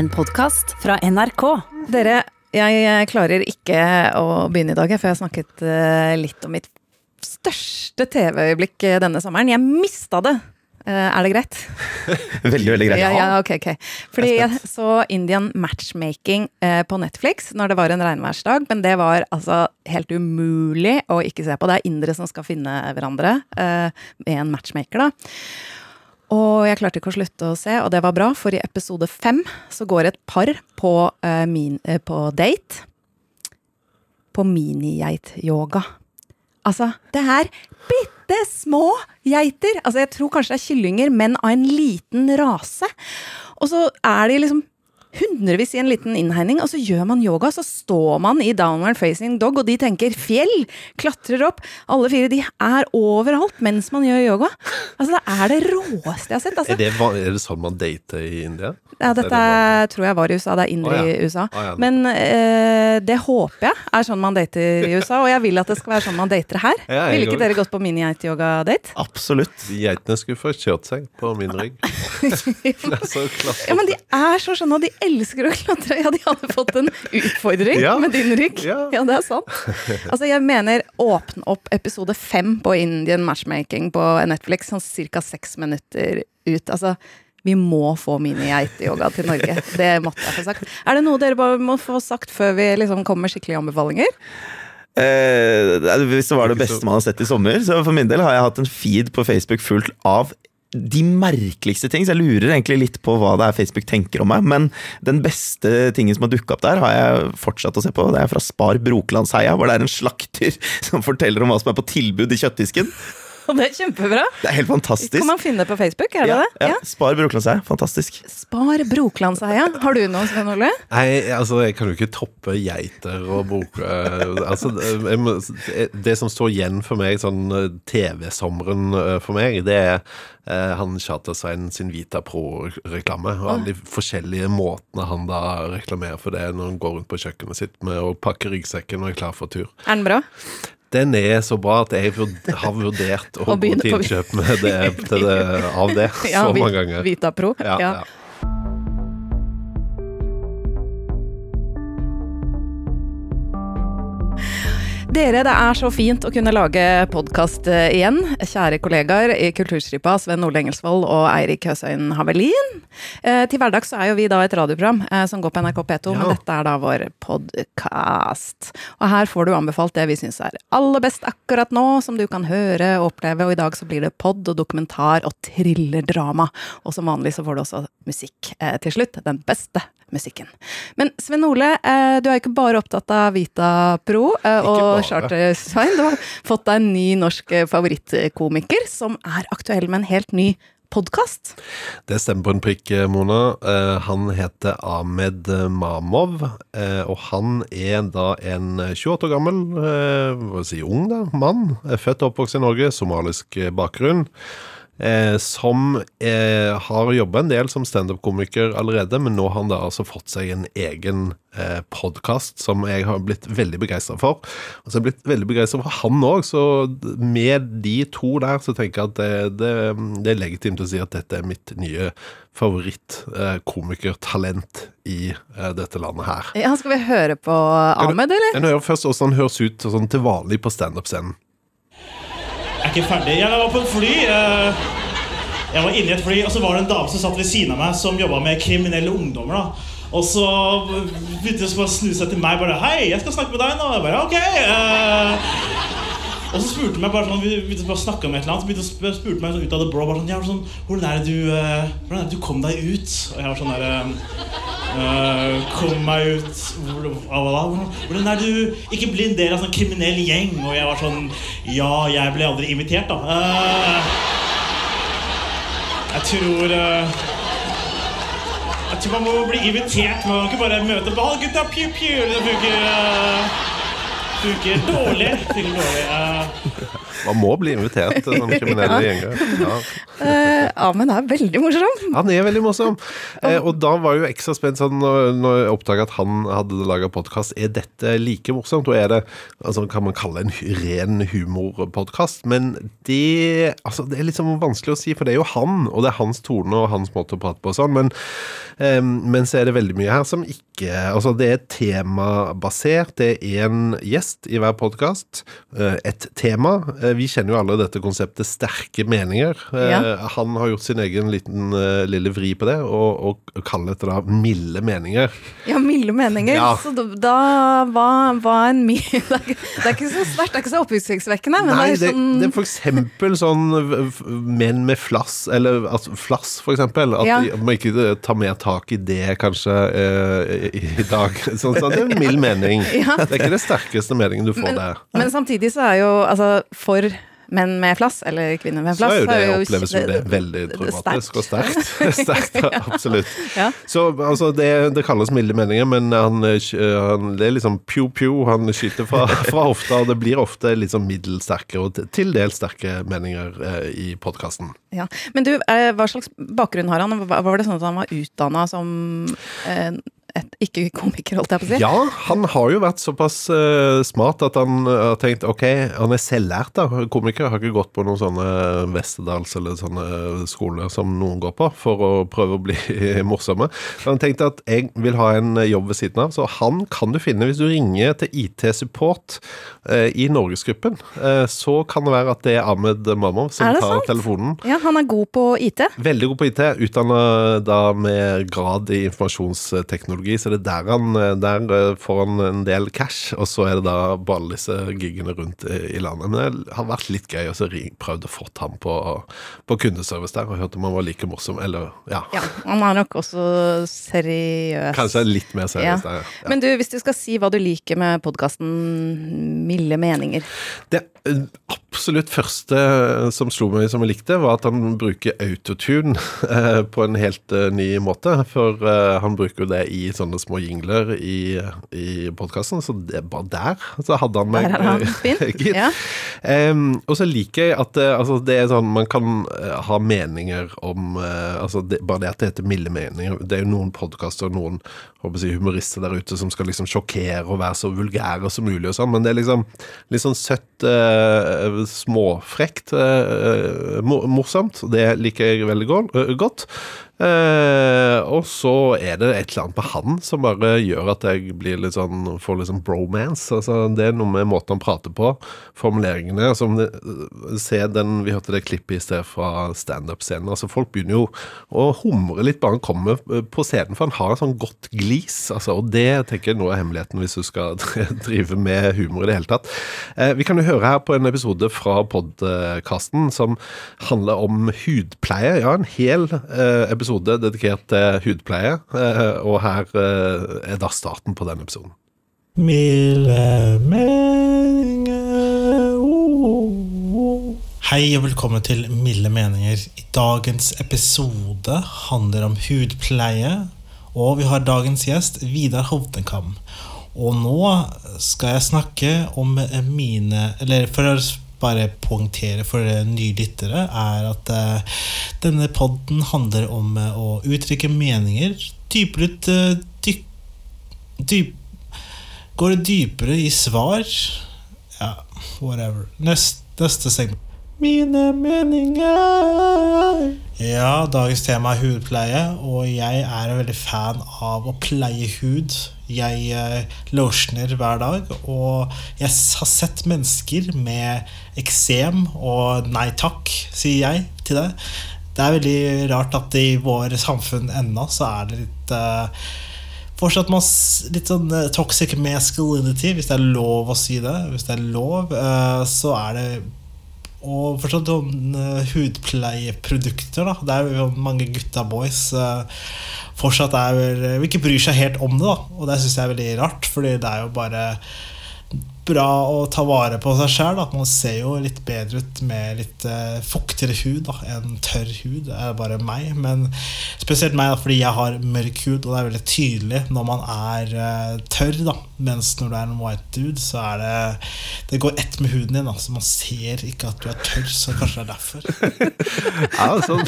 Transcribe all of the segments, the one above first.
En podkast fra NRK. Dere, jeg klarer ikke å begynne i dag, for jeg har snakket eh, litt om mitt største TV-øyeblikk eh, denne sommeren. Jeg mista det! Eh, er det greit? Veldig, veldig greit. Ja, ja, ok, ok. Fordi jeg så Indian Matchmaking på Netflix når det var en regnværsdag, men det var altså helt umulig å ikke se på. Det er indere som skal finne hverandre med en matchmaker, da. Og jeg klarte ikke å slutte å se, og det var bra, for i episode fem så går et par på, uh, min, uh, på date. På minigeityoga. Altså, det er bitte små geiter! Altså, jeg tror kanskje det er kyllinger, men av en liten rase. Og så er de liksom hundrevis i en liten innhegning, og så gjør man yoga. Så står man i downward facing dog, og de tenker fjell! Klatrer opp. Alle fire de er overalt mens man gjør yoga. Altså, det er det råeste jeg har sett. Altså. Er, det, er det sånn man dater i India? Ja, dette Er tror jeg var i USA. Det er indre oh, ja. i USA. Oh, ja. Men eh, det håper jeg er sånn man dater i USA, og jeg vil at det skal være sånn man dater her. Ja, Ville ikke dere gått på mini-yoga-date? Absolutt. Geitene skulle få kjørt seg på min rygg. Så. Ja, men de er så skjønne, og de elsker å klatre. Ja, de hadde fått en utfordring Ja. med din rygg. Ja. Ja, det er sant. Altså, jeg mener åpne opp episode fem på Indian Matchmaking på Netflix, sånn ca. seks minutter ut. Altså, vi må få mini-geiteyoga til Norge. Det måtte jeg få sagt. Er det noe dere bare må få sagt før vi liksom kommer med skikkelige anbefalinger? Eh, hvis det var det beste man har sett i sommer, så for min del har jeg hatt en feed på Facebook fullt av de merkeligste ting, så jeg lurer egentlig litt på hva det er Facebook tenker om meg. Men den beste tingen som har dukka opp der, har jeg fortsatt å se på. Det er fra Spar Brokelandsheia, hvor det er en slakter som forteller om hva som er på tilbud i kjøttdisken. Og det er kjempebra! Det er helt fantastisk. Kan man finne det på Facebook? Er det ja, det? ja. Spar Brokelandsheia, fantastisk. Spar Brokelandsheia. Har du noe, Svein Ole? Nei, altså, jeg kan jo ikke toppe geiter og boke altså, jeg må, Det som står igjen for meg, sånn eh, TV-sommeren eh, for meg, det er eh, han Charter-Svein sin Vita Pro-reklame. Og alle de forskjellige måtene han da reklamerer for det når han går rundt på kjøkkenet sitt med å pakke ryggsekken og er klar for tur. Er den bra? Den er så bra at jeg har vurdert å gå til innkjøp med det, til det, av det Ja, så mange ganger. Vita Pro. Ja, ja. Dere, det er så fint å kunne lage podkast igjen. Kjære kollegaer i Kulturstripa, Sven Ole Engelsvold og Eirik Høsøyen Havelin. Eh, til hverdags så er jo vi da et radioprogram eh, som går på NRK P2, men dette er da vår podkast. Og her får du anbefalt det vi syns er aller best akkurat nå, som du kan høre og oppleve. Og i dag så blir det pod og dokumentar og thrillerdrama. Og som vanlig så får du også musikk eh, til slutt. Den beste musikken. Men Sven Ole, eh, du er ikke bare opptatt av Vita Pro eh, og. Charter-Svein. Du har fått deg en ny norsk eh, favorittkomiker som er aktuell med en helt ny podkast. Det stemmer på en prikk, Mona. Eh, han heter Ahmed Mamov, eh, og han er da en 28 år gammel, eh, hva si ung da, mann, eh, født og oppvokst i Norge, somalisk eh, bakgrunn. Eh, som eh, har jobba en del som standup-komiker allerede, men nå har han da altså fått seg en egen eh, podkast som jeg har blitt veldig begeistra for. Og så har jeg blitt veldig begeistra for han òg, så med de to der så tenker jeg at det, det, det er legitimt å si at dette er mitt nye favoritt-komikertalent i eh, dette landet her. Ja, skal vi høre på Ahmed, eller? Jeg hører først hvordan han høres ut sånn til vanlig på standup-scenen. Er ikke ferdig. Jeg var på et fly. eh, Jeg var inne i et fly, og så var det en dame som satt ved siden av meg, som jobba med kriminelle ungdommer. da. Og så begynte hun å snu seg til meg bare 'Hei, jeg skal snakke med deg nå.' Jeg bare, ok. Eh, og så spurte meg bare sånn, vi begynte bare å snakke om et eller annet, så begynte å spurte meg sånn ut av det blå bare sånn, ja, sånn, hvordan er det du, uh, hvordan er det du kom deg ut? Og jeg var sånn der, uh, kom meg ut? Hvordan- Hvordan er det du ikke blir en del av en sånn kriminell gjeng? Og jeg var sånn, ja, jeg ble aldri invitert da. Uh, jeg tror, eh, jeg tror man må bli invitert, man kan ikke bare møte på, «Hallo, gutta, pju, pju, det funker, eh, funker dårlig, funker dårlig. eh. Man må bli invitert til sånne kriminelle gjenger. Ja. Uh, Amen er veldig morsom. Han er veldig morsom. Uh, og da var jo ekstra spent sånn, når, når jeg oppdaga at han hadde laga podkast. Er dette like morsomt? Og er det altså, kan man kalle en ren humorpodkast? Men det, altså, det er sånn vanskelig å si, for det er jo han, og det er hans tone og hans måte å prate på og sånn. Men, um, men så er det veldig mye her som ikke Altså, det er temabasert. Det er én gjest i hver podkast. Et tema. Eh, Vi kjenner jo alle dette konseptet sterke meninger. Eh, Ja. Han har gjort sin egen liten eh, lille vri på det, og, og kaller dette da milde meninger. Ja, milde meninger. Ja. Så da, hva en mild Det er, ikke- det så sterkt, det er ikke så oppsiktsvekkende. Nei, det det, er sånn det er for eksempel sånn menn med flass, eller altså, flass, for eksempel. At Ja. man ikke tar mer tak i det, kanskje, eh, i, i dag. Sånn, sånn, det er en mild mening. Det er ikke det sterkeste meningen du får men, der. men samtidig så er jo altså for menn med flass, eller kvinner med flass. Så er jo det oppleves som det veldig det- er traumatisk og sterkt. sterkt absolutt. Ja. Så altså, det, det kalles milde meninger, men han, eh, han, det er liksom pew-pew. Han skyter fra, fra hofta, og det blir ofte litt sånn middels sterke og til dels sterke meninger eh, i podkasten. Ja. Men du, eh, hva slags bakgrunn har han? Var var det sånn at han var utdanna som eh, ikke-komiker, holdt jeg på å si? Ja, han har jo vært såpass uh, smart at han eh, har tenkt ok, han er selvlært. da, Komiker har ikke gått på noen sånne Westerdals eller sånne skoler som noen går på for å prøve å bli morsomme. Han tenkte at jeg vil ha en jobb ved siden av, så han kan du finne hvis du ringer til IT-support uh, i Norgesgruppen. Eh, så kan det være at det er Ahmed Mamov som tar sant? telefonen. Ja, han er god på IT. Veldig god på IT, utdanna da med grad i informasjonsteknologi, så det er der han der eh, får han en del cash, og så er det da bare disse gigene rundt i, i landet. Men det har vært litt gøy å prøvd å få ham på, på kundeservice der, og hørt om han var like morsom, eller ja, Ja, han er nok også seriøs. kanskje litt mer Ja. seriøs der. Ja. Men du, hvis du skal si hva du liker med podkasten Milde meninger Det eh, absolutt første som slo meg som jeg likte, var at han bruker autotune eh, på en helt eh, ny måte. For eh, han bruker det i sånne små jingler i, i podkasten, så det bare der. Så hadde han meg Der hadde han fint, fin. Ja. um, og så liker jeg at eh, altså, det er sånn man kan eh, ha meninger om uh, altså det, Bare det at det heter milde meninger. Det er jo noen podkaster og noen jeg, humorister der ute som skal liksom sjokkere og være så vulgære som mulig, og sånn, men det er liksom litt sånn søtt, uh, småfrekt, uh, morsomt. Det liker jeg veldig go- godt. Eh, og så er det et eller annet med han som bare gjør at jeg blir litt sånn, får litt sånn bromance. Altså, det er noe med måten han prater på, formuleringene. Altså, se den, Vi hørte det klippet i sted fra standup-scenen. Altså, folk begynner jo å humre litt bare han kommer eh, på scenen, for han har en sånn godt glis. Altså, og det tenker jeg nå er hemmeligheten hvis du skal drive med humor i det hele tatt. Eh, vi kan jo høre her på en episode fra podkasten som handler om hudpleie. Ja, en hel eh, episode dedikert til hudpleie, eh, og her eh, er da starten på den episoden. Milde meninger oh. Hei og velkommen til Milde meninger. I dagens episode handler om hudpleie, og vi har dagens gjest Vidar Hovdenkam. Og nå skal jeg snakke om mine Eller for å bare poengtere for nye lyttere, er at eh, denne podden handler om eh, å uttrykke meninger, Dypere litt eh, dyp, dyp, Går det dypere i svar? Ja, whatever. Neste, neste segment. Mine meninger. Ja, dagens tema er hudpleie, og jeg er veldig fan av å pleie hud. Jeg eh, lotioner hver dag, og jeg har sett mennesker med eksem, og nei takk, sier jeg til det. Det er veldig rart at i vår samfunn ennå så er det litt eh, Fortsatt litt sånn eh, toxic masculinity, hvis det er lov å si det. Hvis det er lov, eh, så er det Og fortsatt sånn uh, hudpleieprodukter, da. Det er jo mange gutta boys uh, fortsatt er vel eh, ikke bryr seg helt om det, da. Og det syns jeg er veldig rart, fordi det er jo bare bra å ta vare på seg sjøl. Man ser jo litt bedre ut med litt uh, fuktigere hud da, enn tørr hud. Det er bare meg. Men spesielt meg da, fordi jeg har mørk hud, og det er veldig tydelig når man er uh, tørr. da Mens når du er en white dude, så er det Det går ett med huden din, da, så man ser ikke at du er tørr. Så kanskje det er derfor. ja, sånn,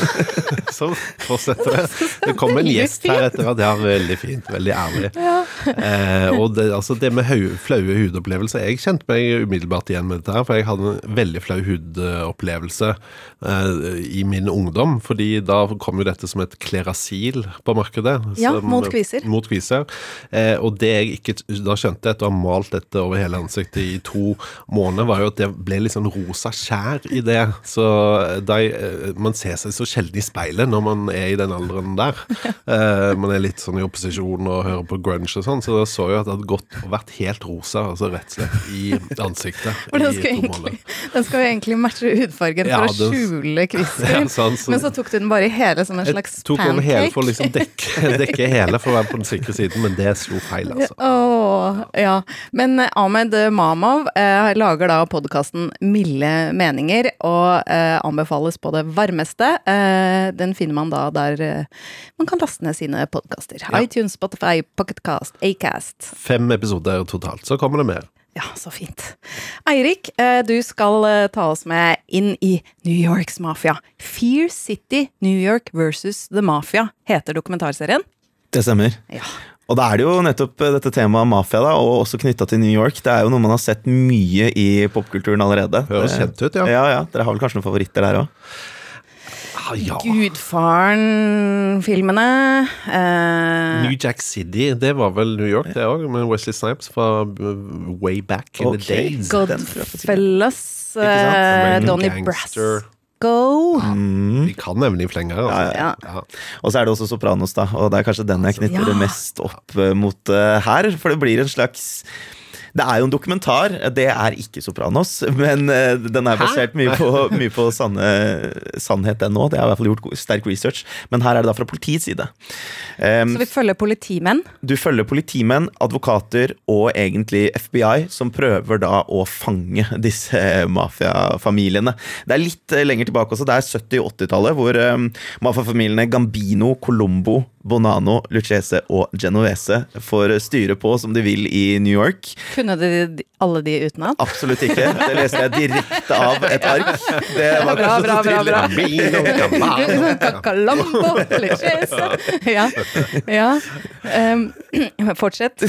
sånn fortsetter det. Det kommer en gjest her etter at jeg har veldig fint, veldig ærlig. Ja. Eh, og det, altså, det med flaue hudopplevelser Jeg kjente meg umiddelbart igjen med dette her, for jeg hadde en veldig flau hudopplevelse eh, i min ungdom. Fordi da kom jo dette som et klerasil på markedet. Ja, som, mot kviser. Mot kviser. Eh, og det jeg ikke da skjønte etter å ha malt dette over hele ansiktet i to måneder, var jo at det ble litt sånn rosa skjær i det. Så da jeg, eh, man ser seg så sjelden i speilet når man er i den alderen der. Eh, man er litt sånn i opposisjon og hører på grunge og sånn, så da så jeg at det hadde gått og vært helt rosa, altså rett og slett i ansiktet. For den skal, egentlig, den skal jo egentlig matche hudfargen ja, for å skjule kvister. Ja, sånn, så, men så tok du den bare i hele som en slags pancake? Tok over hele for å liksom dekke, dekke hele for å være på den sikre siden, men det slo feil, altså. Oh, ja. Men eh, Ahmed Mamov eh, lager da podkasten Milde meninger, og eh, anbefales på det varmeste. Eh, den finner man da der eh, man kan laste ned sine podkaster. Ja. iTunes, Spotify, Pocketcast, Acast. Fem episoder totalt. Så kommer det mer. Ja, så fint. Eirik, eh, du skal eh, ta oss med inn i New Yorks mafia. Fear City New York versus The Mafia heter dokumentarserien. Det stemmer. Ja. Og da er det jo nettopp eh, dette temaet mafia, da, og også knytta til New York. Det er jo noe man har sett mye i popkulturen allerede. Høres kjent ut, ja. ja, ja. Dere har vel kanskje noen favoritter der òg? Ja. Gudfaren-filmene. Eh. New Jack City, det var vel New York, det òg, med Wesley Snipes fra way back in okay. the days. Godfellas, uh, Donnie Brasco. Mm. Vi kan nevne i flenger. Altså. Ja, ja. ja. Og så er det også Sopranos, da. Og det er kanskje den jeg knytter det mest opp uh, mot uh, her. For det blir en slags det er jo en dokumentar. Det er ikke Sopranos, men uh, den er basert mye på, mye på sanne, sannhet, ennå. Det har i hvert fall gjort sterk research. Men her er det da fra politiets side. Um, Så vi følger politimenn? Du følger politimenn, advokater og egentlig FBI, som prøver da å fange disse mafiafamiliene. Det er litt uh, lenger tilbake også. Det er 70- og 80-tallet, hvor um, mafiafamiliene Gambino, Colombo, Bonano, Lucchese og Genovese får styre på som de vil i New York. Kunne du alle de utenat? Absolutt ikke. Det leste jeg direkte av et ark. Det var bra, bra, bra, bra. Calambo, Ja. ja. Um, fortsett.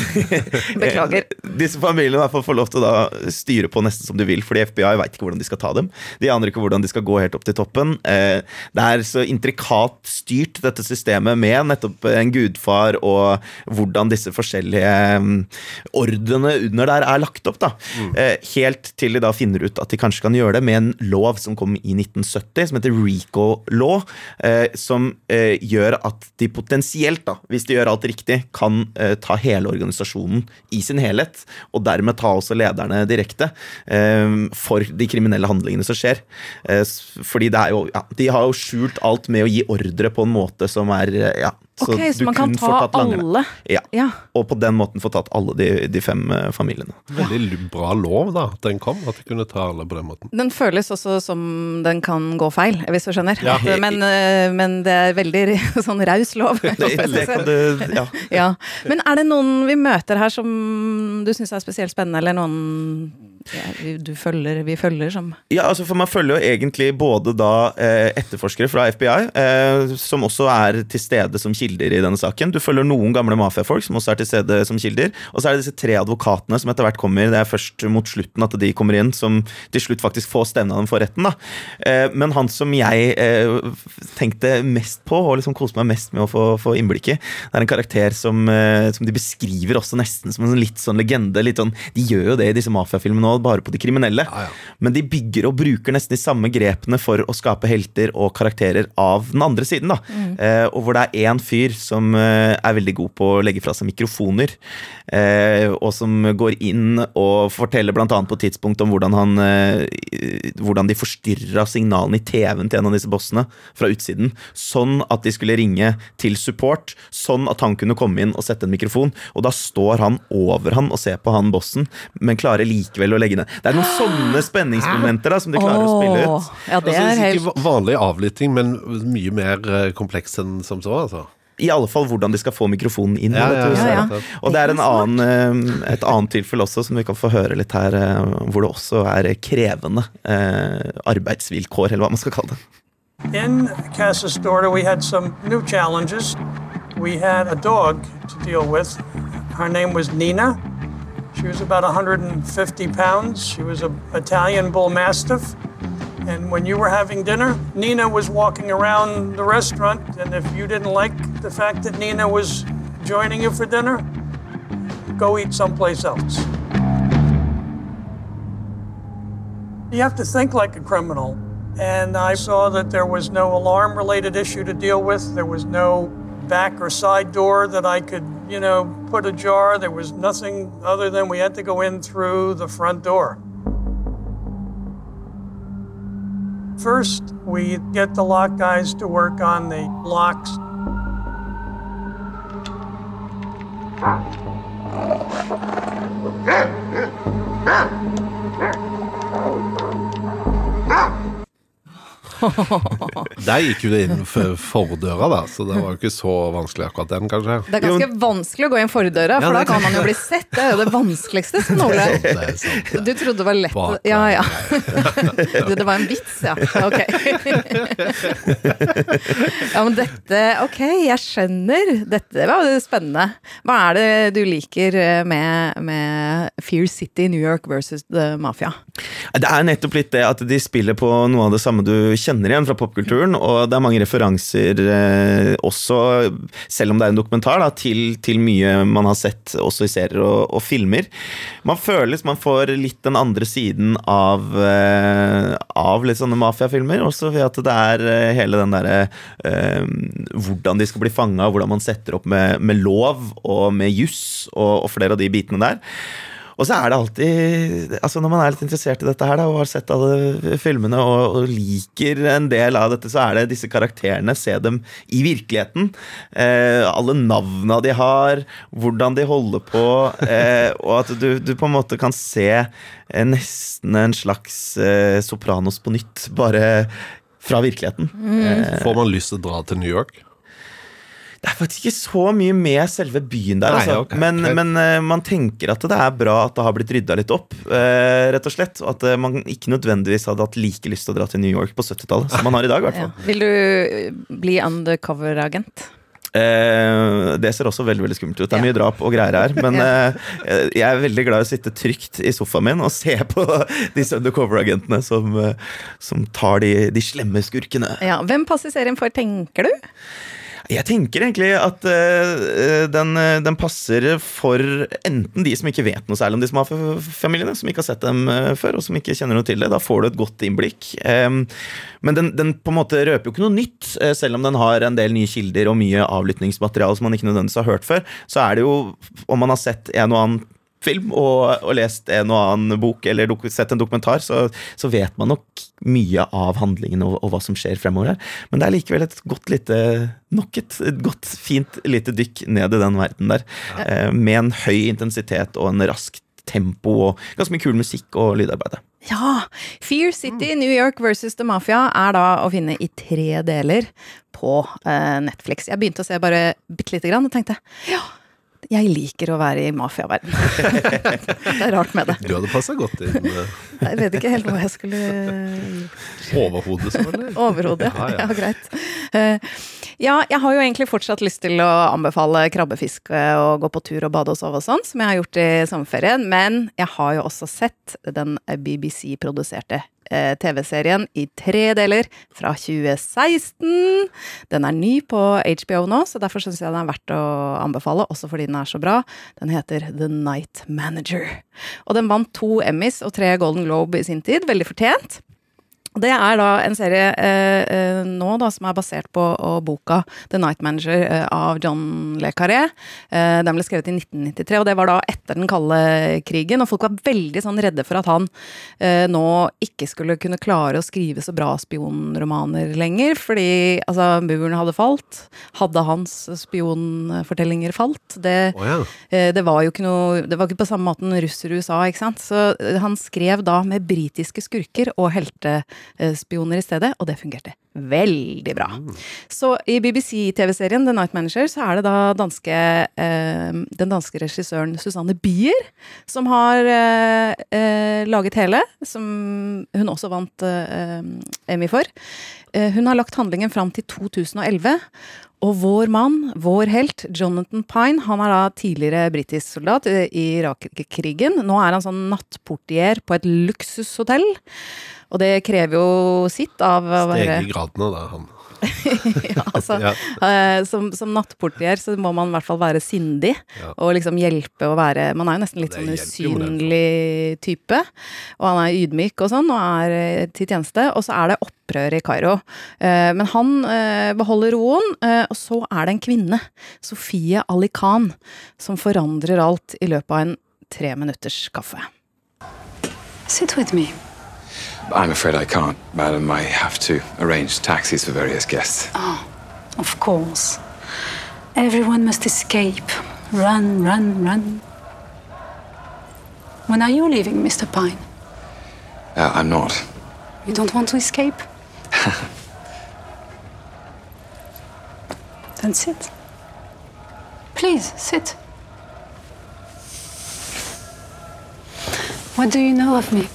Beklager. Disse familiene i hvert fall får lov til å styre på nesten som de vil, fordi FBI veit ikke hvordan de skal ta dem. De aner ikke hvordan de skal gå helt opp til toppen. Eh, det er så intrikat styrt, dette systemet, med nettopp en gudfar og hvordan disse forskjellige ordene ordrene under der er lagt opp. da. Mm. Eh, helt til de da finner ut at de kanskje kan gjøre det med en lov som kom i 1970, som heter RICO Law, eh, som eh, gjør at de potensielt, da, hvis de gjør alt riktig, kan ta hele organisasjonen i sin helhet, og dermed ta også lederne direkte eh, for de kriminelle handlingene som skjer. Eh, fordi det er jo ja, De har jo skjult alt med å gi ordre på en måte som er ja, så, okay, så man kan ta alle? Ja. ja. Og på den måten få tatt alle de, de fem uh, familiene. Veldig bra lov, da, at den kom. At de kunne ta alle på den måten. Den føles også som den kan gå feil, hvis du skjønner. Ja. Men, uh, men, det er veldig sånn raus lov. det, det kan du, ja. ja. Men er det noen vi møter her som du syns er spesielt spennende, eller noen du følger, vi følger som Ja, altså for man følger jo egentlig både da eh, etterforskere fra FBI, eh, som også er til stede som kilder i denne saken. Du følger noen gamle mafiafolk som også er til stede som kilder. Og så er det disse tre advokatene som etter hvert kommer. Det er først mot slutten at de kommer inn, som til slutt faktisk får stevna dem for retten. da. Eh, men han som jeg eh, tenkte mest på, og liksom koste meg mest med å få, få innblikk i, det er en karakter som, eh, som, de beskriver også nesten som en litt sånn legende. litt sånn, De gjør jo det i disse mafiafilmene òg nå bare på de kriminelle. Ja, ja. Men de bygger og bruker nesten de samme grepene for å skape helter og karakterer av den andre siden. da. Eh, og hvor det er én fyr som eh, er veldig god på å legge fra seg mikrofoner. Eh, og som går inn og forteller bl.a. på et tidspunkt om hvordan, han, eh, hvordan de forstyrra signalene i TV-en til en av disse bossene fra utsiden. Sånn at de skulle ringe til support, sånn at han kunne komme inn og sette en mikrofon. Og da står han over han og ser på han bossen, men klarer likevel å legge ned. Det er noen sånne spenningsmomenter da, som de klarer å spille ut. Ja, det Altså, er helt Ikke vanlig avlytting, men mye mer eh, kompleks enn som så, altså. I alle fall hvordan de skal få mikrofonen inn. Ja, ja, ja, ja. Og det er en annen, eh, et annet tilfelle også, som vi kan få høre litt her, eh, hvor det også er krevende eh, arbeidsvilkår, eller hva man skal kalle det. In Casas Storta, we had some new challenges. We had a dog to deal with. Her name was Nina. She was about 150 pounds. She was an Italian bull mastiff. And when you were having dinner, Nina was walking around the restaurant. And if you didn't like the fact that Nina was joining you for dinner, go eat someplace else. You have to think like a criminal. And I saw that there was no alarm related issue to deal with. There was no back or side door that I could, you know, put ajar. There was nothing other than we had to go in through the front door. First, we get the lock guys to work on the locks. Der gikk jo det inn for fordøra, da, så det var jo ikke så vanskelig akkurat den, kanskje. Det er ganske vanskelig å gå inn fordøra, for Ja, da kan man jo bli sett. Det er jo det vanskeligste, Sten Ole. Du trodde det var lett Bakveien. Ja, ja. Det var en vits, ja. Ok. Ja, men dette Ok, jeg skjønner. Dette var jo spennende. Hva er det du liker med, med Fear City New York versus The Mafia? Det er nettopp litt det at de spiller på noe av det samme du kjenner igjen fra popkulturen, og det er mange referanser eh, også, selv om det er en dokumentar, da, til, til mye man har sett også i serier og, og filmer. Man liksom man får litt den andre siden av, eh, av litt sånne mafiafilmer, også ved at det er eh, hele den derre eh, hvordan de skal bli fanga, hvordan man setter opp med, med lov og med juss og, og flere av de bitene der. Og så er det alltid altså Når man er litt interessert i dette her da, og har sett alle filmene og, og liker en del av dette, så er det disse karakterene. Se dem i virkeligheten. Eh, alle navna de har, hvordan de holder på. Eh, og at du, du på en måte kan se eh, nesten en slags eh, Sopranos på nytt, bare fra virkeligheten. Eh, Får man lyst til å dra til New York? Det er faktisk ikke så mye med selve byen der, Nei, altså. okay. men, men eh, man tenker at det er bra at det har blitt rydda litt opp, eh, rett og slett. Og at eh, man ikke nødvendigvis hadde hatt like lyst til å dra til New York på 70-tallet som man har i dag, Ja. Vil du bli undercover-agent? Eh, det ser også veldig veldig skummelt ut. Det er mye drap og greier her. Men eh, jeg er veldig glad i å sitte trygt i sofaen min og se på disse undercover-agentene som, som tar de, de slemme skurkene. Ja. Hvem passer serien for, tenker du? Jeg tenker egentlig at uh, den, eh, den passer for enten de som ikke vet noe særlig om disse mafiafamiliene, som ikke har sett dem før, og som ikke kjenner noe til det. Da får du et godt innblikk. Um, men den, den på en måte røper jo ikke noe nytt, selv om den har en del nye kilder og mye avlyttingsmateriale som man ikke nødvendigvis har hørt før. Så er det jo, om man har sett en og annen film og, og lest en og annen bok eller dok sett en dokumentar, så, så vet man nok mye av handlingen og, og hva som skjer fremover her. Men det er likevel et godt lite Nok et, et godt, fint lite dykk ned i den verden der. Eh, med en høy intensitet og en rask tempo og ganske mye kul musikk og lydarbeid. Ja! Fear City New York versus The Mafia er da å finne i tre deler på eh, Netflix. Jeg begynte å se bare bitte lite grann og tenkte ja, jeg liker å være i mafiaverden. det er rart med det. Du hadde passa godt inn eh, Jeg vet ikke helt hva jeg skulle overhodet, selvfølgelig. Overhodet, Ja, ja, ja. greit. Eh, Ja, jeg har jo egentlig fortsatt lyst til å anbefale krabbefiske og gå på tur og bade og sove og sånn, som jeg har gjort i sommerferien, men jeg har jo også sett den BBC-produserte eh, TV-serien i tre deler fra 2016. Den er ny på HBO nå, så derfor syns jeg den er verdt å anbefale, også fordi den er så bra. Den heter The Night Manager. Og den vant to Emmys og tre Golden Globe i sin tid, veldig fortjent. Det er da en serie eh, eh, nå da, som er basert på boka The Night Manager eh, av John Le Carré. Eh, den ble skrevet i 1993, og det var da etter den kalde krigen. Og folk var veldig sånn redde for at han eh, nå ikke skulle kunne klare å skrive så bra spionromaner lenger, fordi altså, muren hadde falt. Hadde hans spionfortellinger falt? Det, oh, ja. Eh, Det var jo ikke noe Det var ikke på samme måten russer-USA, ikke sant. Så han skrev da med britiske skurker og heltespioner i stedet, og det fungerte veldig bra. Så i BBC-TV-serien The Night Manager så er det da danske eh, den danske regissøren Susanne Bier som har eh, eh, laget hele, som hun også vant eh, Emmy for. Eh, hun har lagt handlingen fram til 2011. Og vår mann, vår helt, Jonathan Pine, han er da tidligere britisk soldat i i Irak-krigen. Nå er han sånn nattportier på et luksushotell. Og det krever jo sitt av å være Steg i gradene, da, han. ja, altså, Ja. eh, som, som nattportier så må man i hvert fall være sindig Ja. og liksom hjelpe å være Man er jo nesten litt sånn det. usynlig type. Og han er ydmyk og sånn, og er eh, til tjeneste. Og så er det opprør i Kairo. Eh, men han eh, beholder roen, eh, og så er det en kvinne, Sofie Ali Khan, som forandrer alt i løpet av en tre minutters kaffe. Sit with me. I'm afraid I can't, madam. I have to arrange taxis for various guests. Oh, Of course. Everyone must escape. Run, run, run. When are you leaving, Mr. Pine? Uh, I'm not. You don't want to escape? then sit. Please, sit. What do you know of me?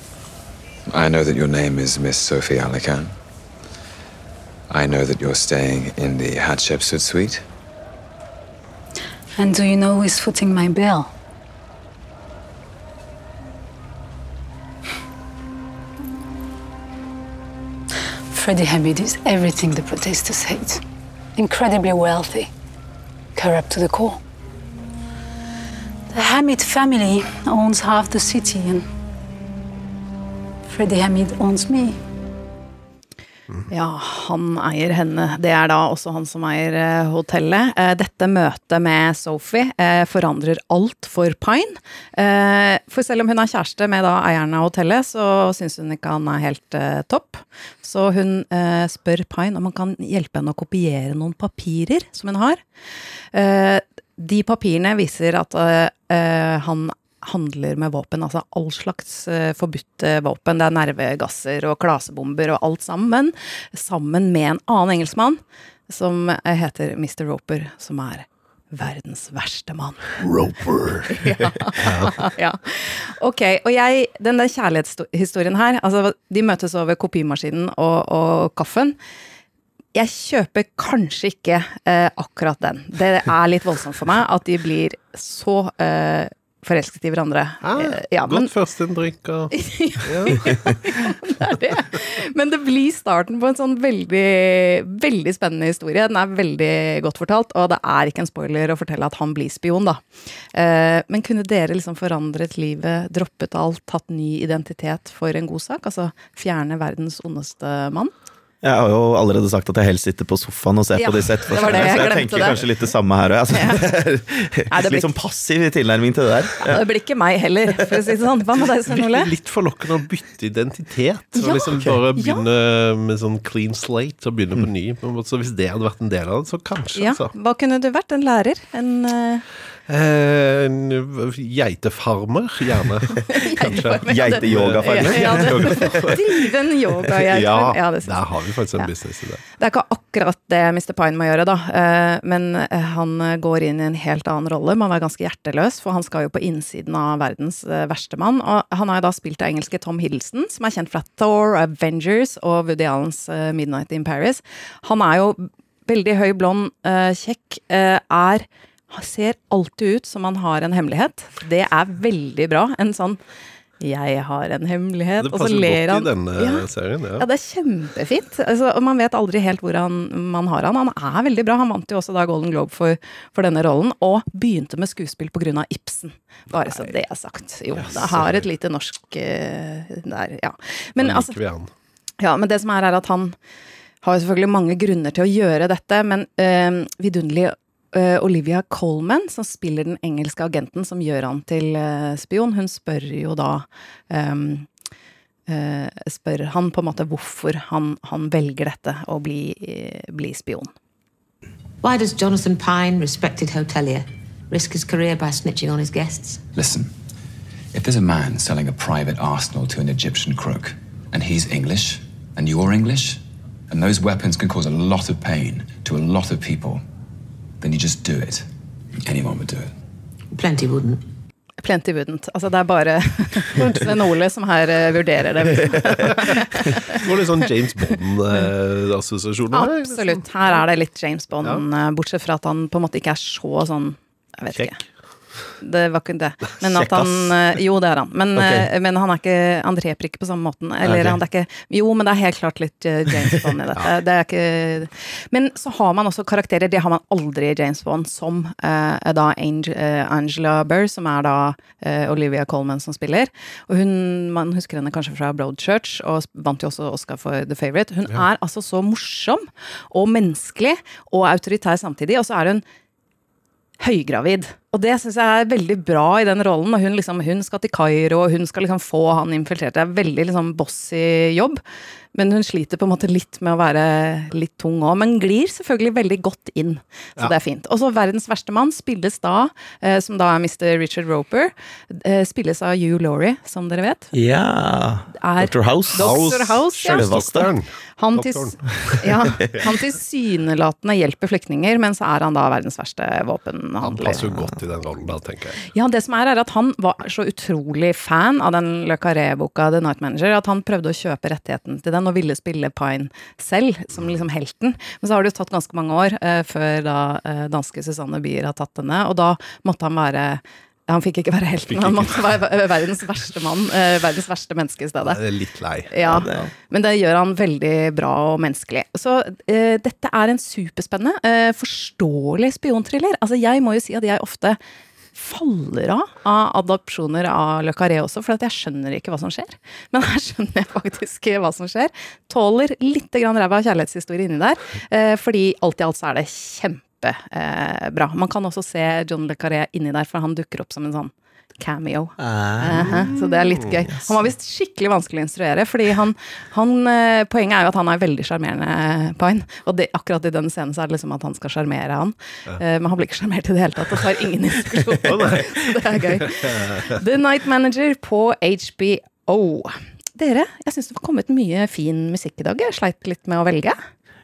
I know that your name is Miss Sophie Alican. I know that you're staying in the Hatshepsut suite. And do you know who is footing my bill? Freddie Hamid is everything the protesters hate. Incredibly wealthy, corrupt to the core. The Hamid family owns half the city, and Freddie Hamid owns me. Ja, han eier henne. Det er da også han som eier eh, hotellet. Eh, dette møtet med Sophie eh, forandrer alt for Pine. For selv om hun er kjæreste med da eieren av hotellet, så syns hun ikke han er helt topp. Så hun spør Pine om han kan hjelpe henne å kopiere noen papirer som hun har. De papirene viser at han handler med våpen, altså all slags eh, forbudte våpen. Det er nervegasser og klasebomber og alt sammen. Sammen med en annen engelskmann som heter Mr. Roper, som er verdens verste mann. Roper. ja. Ok, og jeg, den der kjærlighetshistorien her, altså de møtes over kopimaskinen og, og kaffen. Jeg kjøper kanskje ikke eh, akkurat den. Det er litt voldsomt for meg at de blir så eh, forelsket i hverandre. Ah, Eh, ja, men, Godt førsteinntrykk og ja. det er det. men det blir starten på en sånn veldig, veldig spennende historie. Den er veldig godt fortalt, og det er ikke en spoiler å fortelle at han blir spion, da. Eh, men kunne dere liksom forandret livet, droppet alt, tatt ny identitet for en god sak? Altså fjerne verdens ondeste mann? Jeg har jo allerede sagt at jeg helst sitter på sofaen og ser Ja, på disse det etterforskerne, så jeg tenker det. kanskje litt det samme her òg. Altså, ja. litt sånn passiv tilnærming til det der. Ja. Det blir ikke meg heller, for å si det sånn. Hva med deg, Svein Ole? Litt forlokkende å bytte identitet. Ja, og liksom okay. bare Ja. begynne med sånn clean slate og begynne på ny. på en måte. Så hvis det hadde vært en del av det, så kanskje, Ja, altså. hva kunne du vært? En lærer? En uh, Eh, geitefarmer, gjerne. Kanskje. Geiteyogafarmer. Ja, det- Drive en yogageiter. Ja, Ja, der har vi faktisk en Ja. business i det. Det er ikke akkurat det Mr. Pine må gjøre, da. Eh, Men eh, han går inn i en helt annen rolle. Man er ganske hjerteløs, for han skal jo på innsiden av verdens eh, verste mann. Og han har jo da spilt av engelske Tom Hiddleston, som er kjent fra Thor, Avengers og Woody Allens eh, Midnight in Paris. Han er jo Veldig høy, blond, eh, kjekk. eh, er Ser alltid ut som han har en hemmelighet. Det er veldig bra. En sånn 'jeg har en hemmelighet', Det og så passer godt i denne Ja. serien. Ja. Ja, det er kjempefint. Altså, og man vet aldri helt hvor han, man har han. Han er veldig bra. Han vant jo også da Golden Globe for, for denne rollen, og begynte med skuespill pga. Ibsen. Bare så det er sagt. Jo, det har et lite norsk uh, der, ja. Men altså han. ja, men det som er, er at han har jo selvfølgelig mange grunner til å gjøre dette, men uh, vidunderlig eh, Olivia Colman, som spiller den engelske agenten som gjør han til eh, spion, hun spør jo da um, uh, Spør han på en måte hvorfor han, han velger dette, å bli, bli spion. Why does Jonathan Pine, respected hotelier, risk his career by snitching on his guests? Listen, if there's a man selling a private arsenal to an Egyptian crook, and he's English, and you're English, and those weapons can cause a lot of pain to a lot of people, then you just do it. Anyone would do it. Plenty wouldn't. Plenty wouldn't. Altså, det er bare Sven Ole som her uh, vurderer det. Det var litt sånn James Bond-assosiasjoner. Absolutt. Her er det litt James Bond, ja. bortsett fra at han på en måte ikke er så sånn Jeg vet ikke. Det var ikke det. Men at han eh, Jo, det er han. Men, Ok. eh, men han er ikke Han dreper ikke på samme måten. Eller okay. han er ikke Jo, men det er helt klart litt eh, James Bond i dette. Det er ikke Men så har man også karakterer, det har man aldri i James Bond, som eh, da Angel, eh, Angela Burr, som er da eh, Olivia Colman som spiller. Og hun, man husker henne kanskje fra Broadchurch, og vant jo også Oscar for The Favourite. Hun er altså så morsom og menneskelig og autoritær samtidig, og så er hun høygravid. Og det syns jeg er veldig bra i den rollen. Hun, liksom, hun skal til Kairo, og hun skal liksom få han infiltrert. Det er veldig liksom bossy jobb. Men hun sliter på en måte litt med å være litt tung òg. Men glir selvfølgelig veldig godt inn. Så Ja. det er fint. Og så 'Verdens verste mann' spilles da, eh, som da er Mr. Richard Roper, eh, spilles av Hugh Laurie, som dere vet. Ja Er Dr. House. Dr. House, ja. Sjølvaste. Han, Doktoren. ja, han tilsynelatende hjelper flyktninger, men så er han da verdens verste våpenhandler. Han passer jo godt i den rollen da, tenker jeg. Ja, det som er, er at han var så utrolig fan av den Le Carré-boka The Night Manager, at han prøvde å kjøpe rettigheten til den og ville spille Pine selv, som liksom helten. Men så har det jo tatt ganske mange år eh, før da eh, danske Susanne Bier har tatt henne, og da måtte han være han fikk ikke være helten, han måtte være verdens verste mann, eh, verdens verste menneske i stedet. Det er litt lei. Ja, men det gjør han veldig bra og menneskelig. Så eh, dette er en superspennende, eh, forståelig spionthriller. Altså, jeg må jo si at jeg ofte faller av av adopsjoner av Le Carré også, for at jeg skjønner ikke hva som skjer. Men her skjønner jeg faktisk hva som skjer. Tåler litt grann ræva kjærlighetshistorie inni der, eh, fordi alt i alt så er det kjempebra. Eh, bra. Man kan også se John Le Carré inni der, for han dukker opp som en sånn cameo. Aha, så det er litt gøy. Han var visst skikkelig vanskelig å instruere, fordi han, han eh, Poenget er jo at han er veldig sjarmerende, Pine. Og det, akkurat i den scenen så er det liksom at han skal sjarmere han. Eh, men han blir ikke sjarmert i det hele tatt, og tar ingen instruksjoner. så det er gøy. The Night Manager på HBO. Dere, jeg syns det var kommet mye fin musikk i dag. Jeg sleit litt med å velge.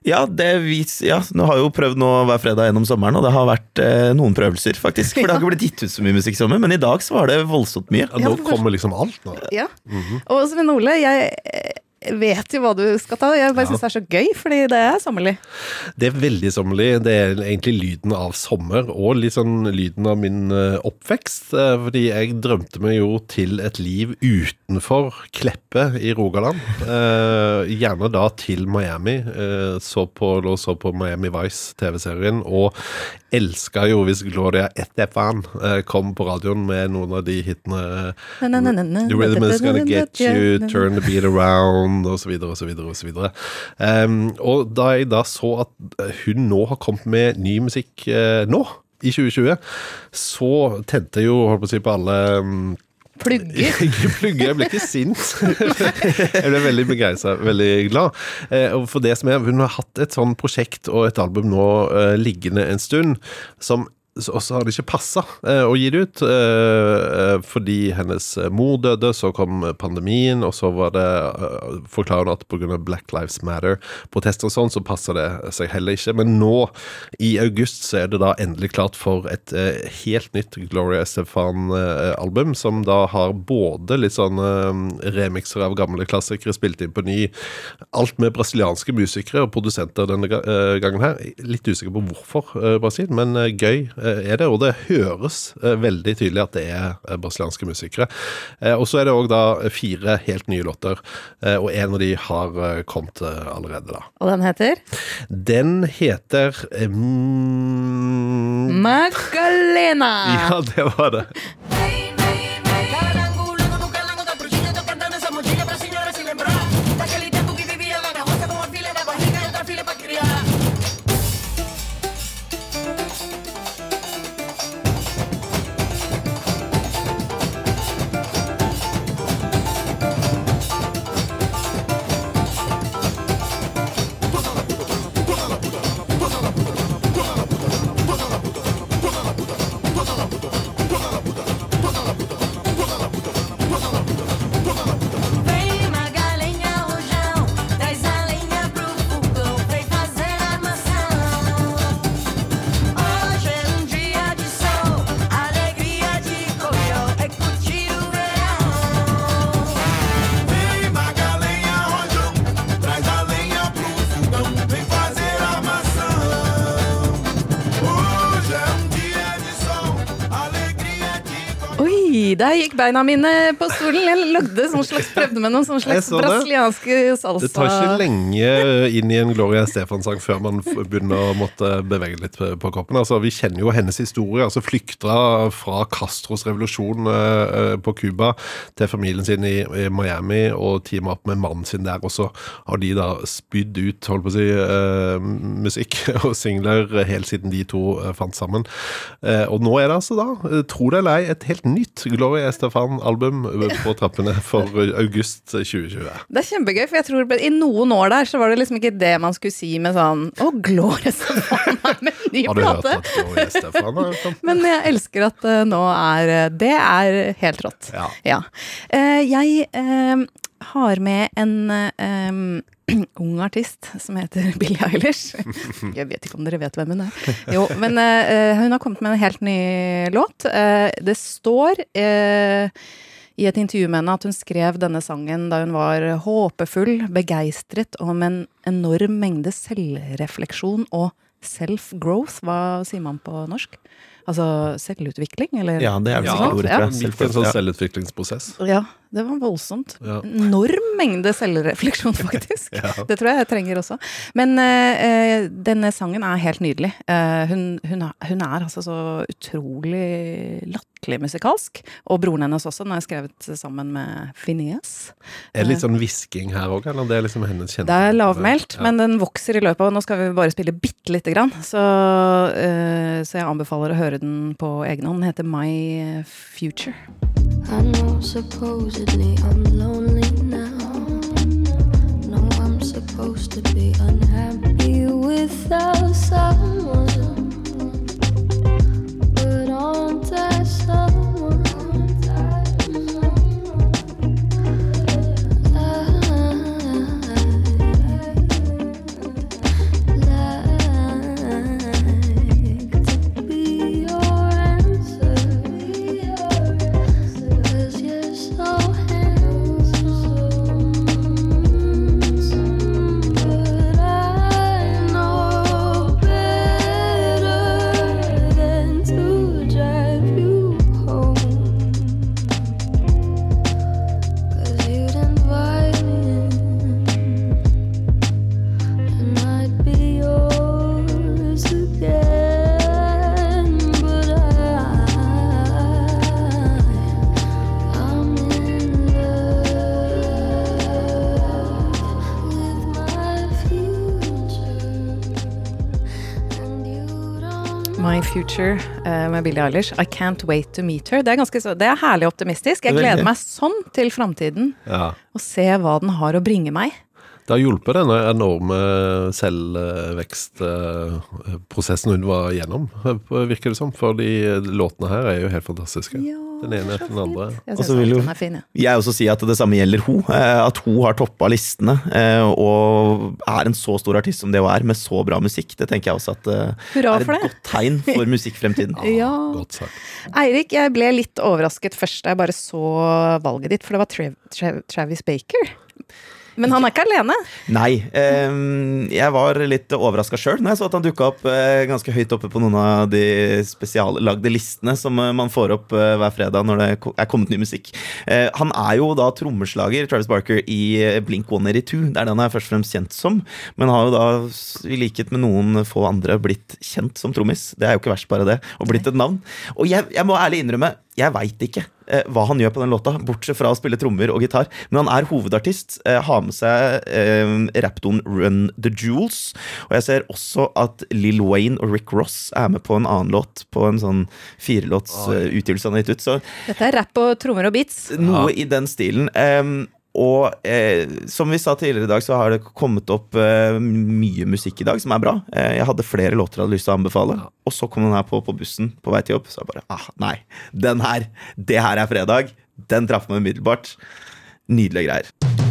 Ja, det vis, ja, nå har jeg jo prøvd nå hver fredag gjennom sommeren, og det har vært eh, noen prøvelser, faktisk. For det har ikke blitt gitt ut så mye musikk i sommer, men i dag så var det voldsomt mye. Ja, nå kommer liksom alt nå. Ja. Og Sven Ole, jeg eh, vet jo hva du skal ta. Jeg bare syns det er så gøy, fordi det er sommerlig. Det er veldig sommerlig. Det er egentlig lyden av sommer, og litt sånn lyden av min eh, oppvekst. eh, Fordi jeg drømte meg jo til et liv utenfor Kleppe i Rogaland. Eh, gjerne da til Miami. Så på, så på Miami Vice, TV-serien, og elska jo hvis Gloria Estefan kom på radioen med noen av de hitene. The rhythm is gonna get you, turn the beat around, videre, og så videre, og da jeg da så at hun nå har kommet med ny musikk eh, nå, i 2020, så tente jeg jo, holdt på å si, på alle um, Plugger. ikke plugge, jeg ble ikke sint. jeg ble veldig begeistra, veldig glad. Eh, og for det som er, Hun har hatt et sånn prosjekt og et album nå eh, liggende en stund, som og så har det ikke passa å gi det ut. eh, fordi hennes mor døde, så kom pandemien, og så var det forklarer hun at pga. Black Lives Matter-protester og sånn, så passer det seg heller ikke. Men nå, i august, så er det da endelig klart for et eh, helt nytt Gloria Estefan-album, som da har både litt sånn eh, remixer av gamle klassikere spilt inn på ny, alt med brasilianske musikere og produsenter denne eh, gangen her. Litt usikker på hvorfor eh, Brasil, men eh, gøy eh, er det, og det høres eh, veldig tydelig at det er eh, brasilianske musikere. Eh, Og så er det òg da fire helt nye låter, eh, og en av de har eh, kommet eh, allerede, da. Og den heter Den heter eh, mm, Magalena. Ja, det var det. gikk beina mine på stolen. Jeg lagde sånn slags, prøvde med noen sånne slags så brasilianske salsa. Det tar ikke lenge inn i en Gloria Stefan-sang før man begynner å måtte bevege litt på kroppen. Altså, vi kjenner jo hennes historie. altså Flykta fra Castros revolusjon eh, eh, på Cuba til familien sin i, Miami og teama opp med mannen sin der. Og så har de da spydd ut holdt på å si, eh, musikk og singler helt siden de to fant sammen. Og nå er det altså da, tro det eller ei, et helt nytt Gloria Estefan-album på trappene for eh, august 2020. Det er kjempegøy, for jeg tror I noen år der så var det liksom ikke det man skulle si med sånn Å, Gloria Stefan er med en ny Har du hørt plate! Men jeg elsker at det nå er Det er helt rått. Ja. Eh, jeg eh, har med en um, ung artist som heter Billie Eilish. Jeg vet ikke om dere vet hvem hun er. Jo, men uh, hun har kommet med en helt ny låt. Uh, det står uh, i et intervju med henne at hun skrev denne sangen da hun var håpefull, begeistret om en enorm mengde selvrefleksjon og self-growth. Hva sier man på norsk? Altså selvutvikling, eller? Ja, det er vel sikkert ordet, Ja. en sånn selvutviklingsprosess. Ja, det var voldsomt. Ja. Enorm mengde selvrefleksjon, faktisk. Ja. Det tror jeg jeg trenger også. Men eh, denne sangen er helt nydelig. Uh, hun, hun, er, hun er altså så utrolig latterlig musikalsk. Og broren hennes også. Den jeg skrevet sammen med Phineas. Er det litt sånn hvisking her òg, eller det er liksom hennes kjente Det er lavmælt, Ja. men den vokser i løpet av Nå skal vi bare spille bitte lite grann, så, uh, så jeg anbefaler å høre den på egen hånd. Den heter My Future. I know supposedly I'm lonely now. No, I'm supposed to be unhappy without Future uh, med Billie Eilish. I Can't Wait To Meet Her. Det er, ganske, det er herlig optimistisk. Jeg gleder meg sånn til framtiden. Ja. Og se hva den har å bringe meg. Det har hjulpet denne enorme selvvekstprosessen hun var gjennom, virker det som. For de låtene her er jo helt fantastiske. den ene etter den andre. Jeg Og så vil jo jeg. også si at det samme gjelder hun. eh, At hun har toppa listene eh, og er en så stor artist som det hun er, med så bra musikk. Det tenker jeg også at eh, Hurra er et det. godt tegn for musikkfremtiden. Ja. Godt sagt. Eirik, jeg ble litt overrasket først da jeg bare så valget ditt, for det var Trav Trav Travis Baker. Men han er ikke alene. Nei. eh, jeg var litt overraska sjøl når jeg så at han dukka opp eh, ganske høyt oppe på noen av de spesiallagde listene som eh, man får opp eh, hver fredag når det er kommet ny musikk. Han er jo da trommeslager, Travis Barker, i Blink 182. Det er den han er først og fremst kjent som. Men har jo da, i likhet med noen få andre, blitt kjent som trommis. Det er jo ikke verst, bare det. Og blitt et navn. Og jeg, jeg må ærlig innrømme, jeg veit ikke eh, hva han gjør på den låta, bortsett fra å spille trommer og gitar. Men han er hovedartist, eh, har med seg eh, rappdoen Run the Jewels. Og jeg ser også at Lill Wayne og Rick Ross er med på en annen låt, på en sånn firelåtsutgivelse uh, han har gitt ut. Så Dette er rapp og trommer og beats. noe i den stilen. Em, og eh, som vi sa tidligere i dag, så har det kommet opp eh, mye musikk i dag som er bra. Eh, jeg hadde flere låter jeg hadde lyst til å anbefale, og så kom den her på på bussen på vei til jobb. Så jeg bare ah, nei, den her, det her er fredag. Den traff meg umiddelbart. Nydelige greier.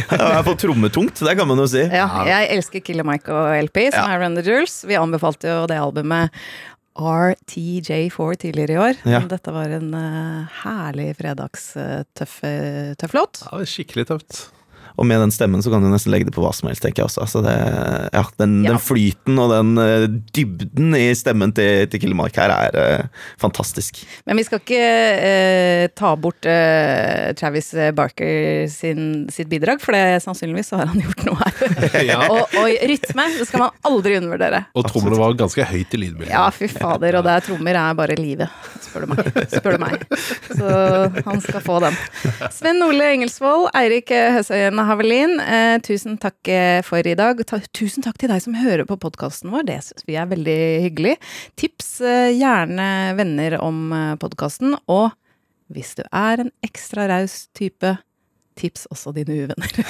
I hvert fall trommetungt, det kan man jo si. Ja, jeg elsker Killer Mike og LP, som Ja. er Run the Jules. Vi anbefalte jo det albumet RTJ4 tidligere i år. Ja. Dette var en uh, herlig fredagstøff tøff låt. Ja, skikkelig tøft. Og med den stemmen så kan du nesten legge det på hva som helst, tenker jeg også. Altså det, ja, den, Ja. den flyten og den eh, dybden i stemmen til, til Killemark her er uh, fantastisk. Men vi skal ikke uh, ta bort uh, Travis Barker sin, sitt bidrag, for det, sannsynligvis så har han gjort noe her. Ja. og, og rytme, det skal man aldri undervurdere. Og trommene var ganske høyt i lydbildet. Ja, fy fader, og det er trommer er bare livet, spør du meg. Spør du meg. Så han skal få den. Sven Ole Engelsvold, Eirik Høsøyen Havelin, eh, tusen takk eh, for i dag. Ta, tusen takk til deg som hører på podkasten vår, det syns vi er veldig hyggelig. Tips eh, gjerne venner om eh, podkasten, og hvis du er en ekstra raus type, tips også dine uvenner.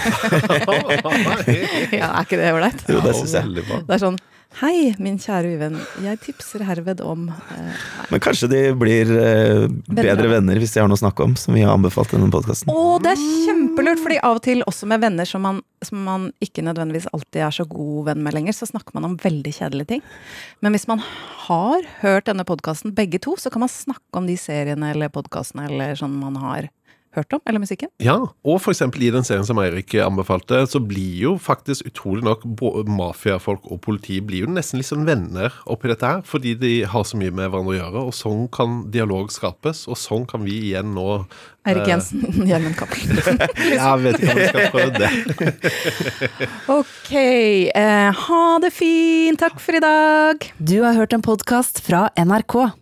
ja, er ikke det ålreit? Jo, det synes jeg. Veldig bra. Det er sånn Hei, min kjære uvenn. Jeg tipser herved om eh. Men kanskje de blir eh, bedre venner hvis de har noe å snakke om, som vi har anbefalt i denne podkasten. Å, det er kjempelurt, fordi av og til også med venner som man, som man ikke nødvendigvis alltid er så god venn med lenger, så snakker man om veldig kjedelige ting. Men hvis man har hørt denne podkasten begge to, så kan man snakke om de seriene eller podkastene eller sånn man har hørt om, eller musikken. Ja, og eksempel i den serien som Eirik anbefalte, så blir jo faktisk utrolig nok mafiafolk og politi blir jo nesten litt sånn venner oppi dette her, fordi de har så mye med hverandre å gjøre, og sånn kan dialog skapes, og sånn kan vi igjen nå Eirik eh, Jensen, Gjermund Cappelen. Jeg vet ikke om vi skal prøve det. Ok, eh, ha det fint. Takk for i dag. Du har hørt en podkast fra NRK.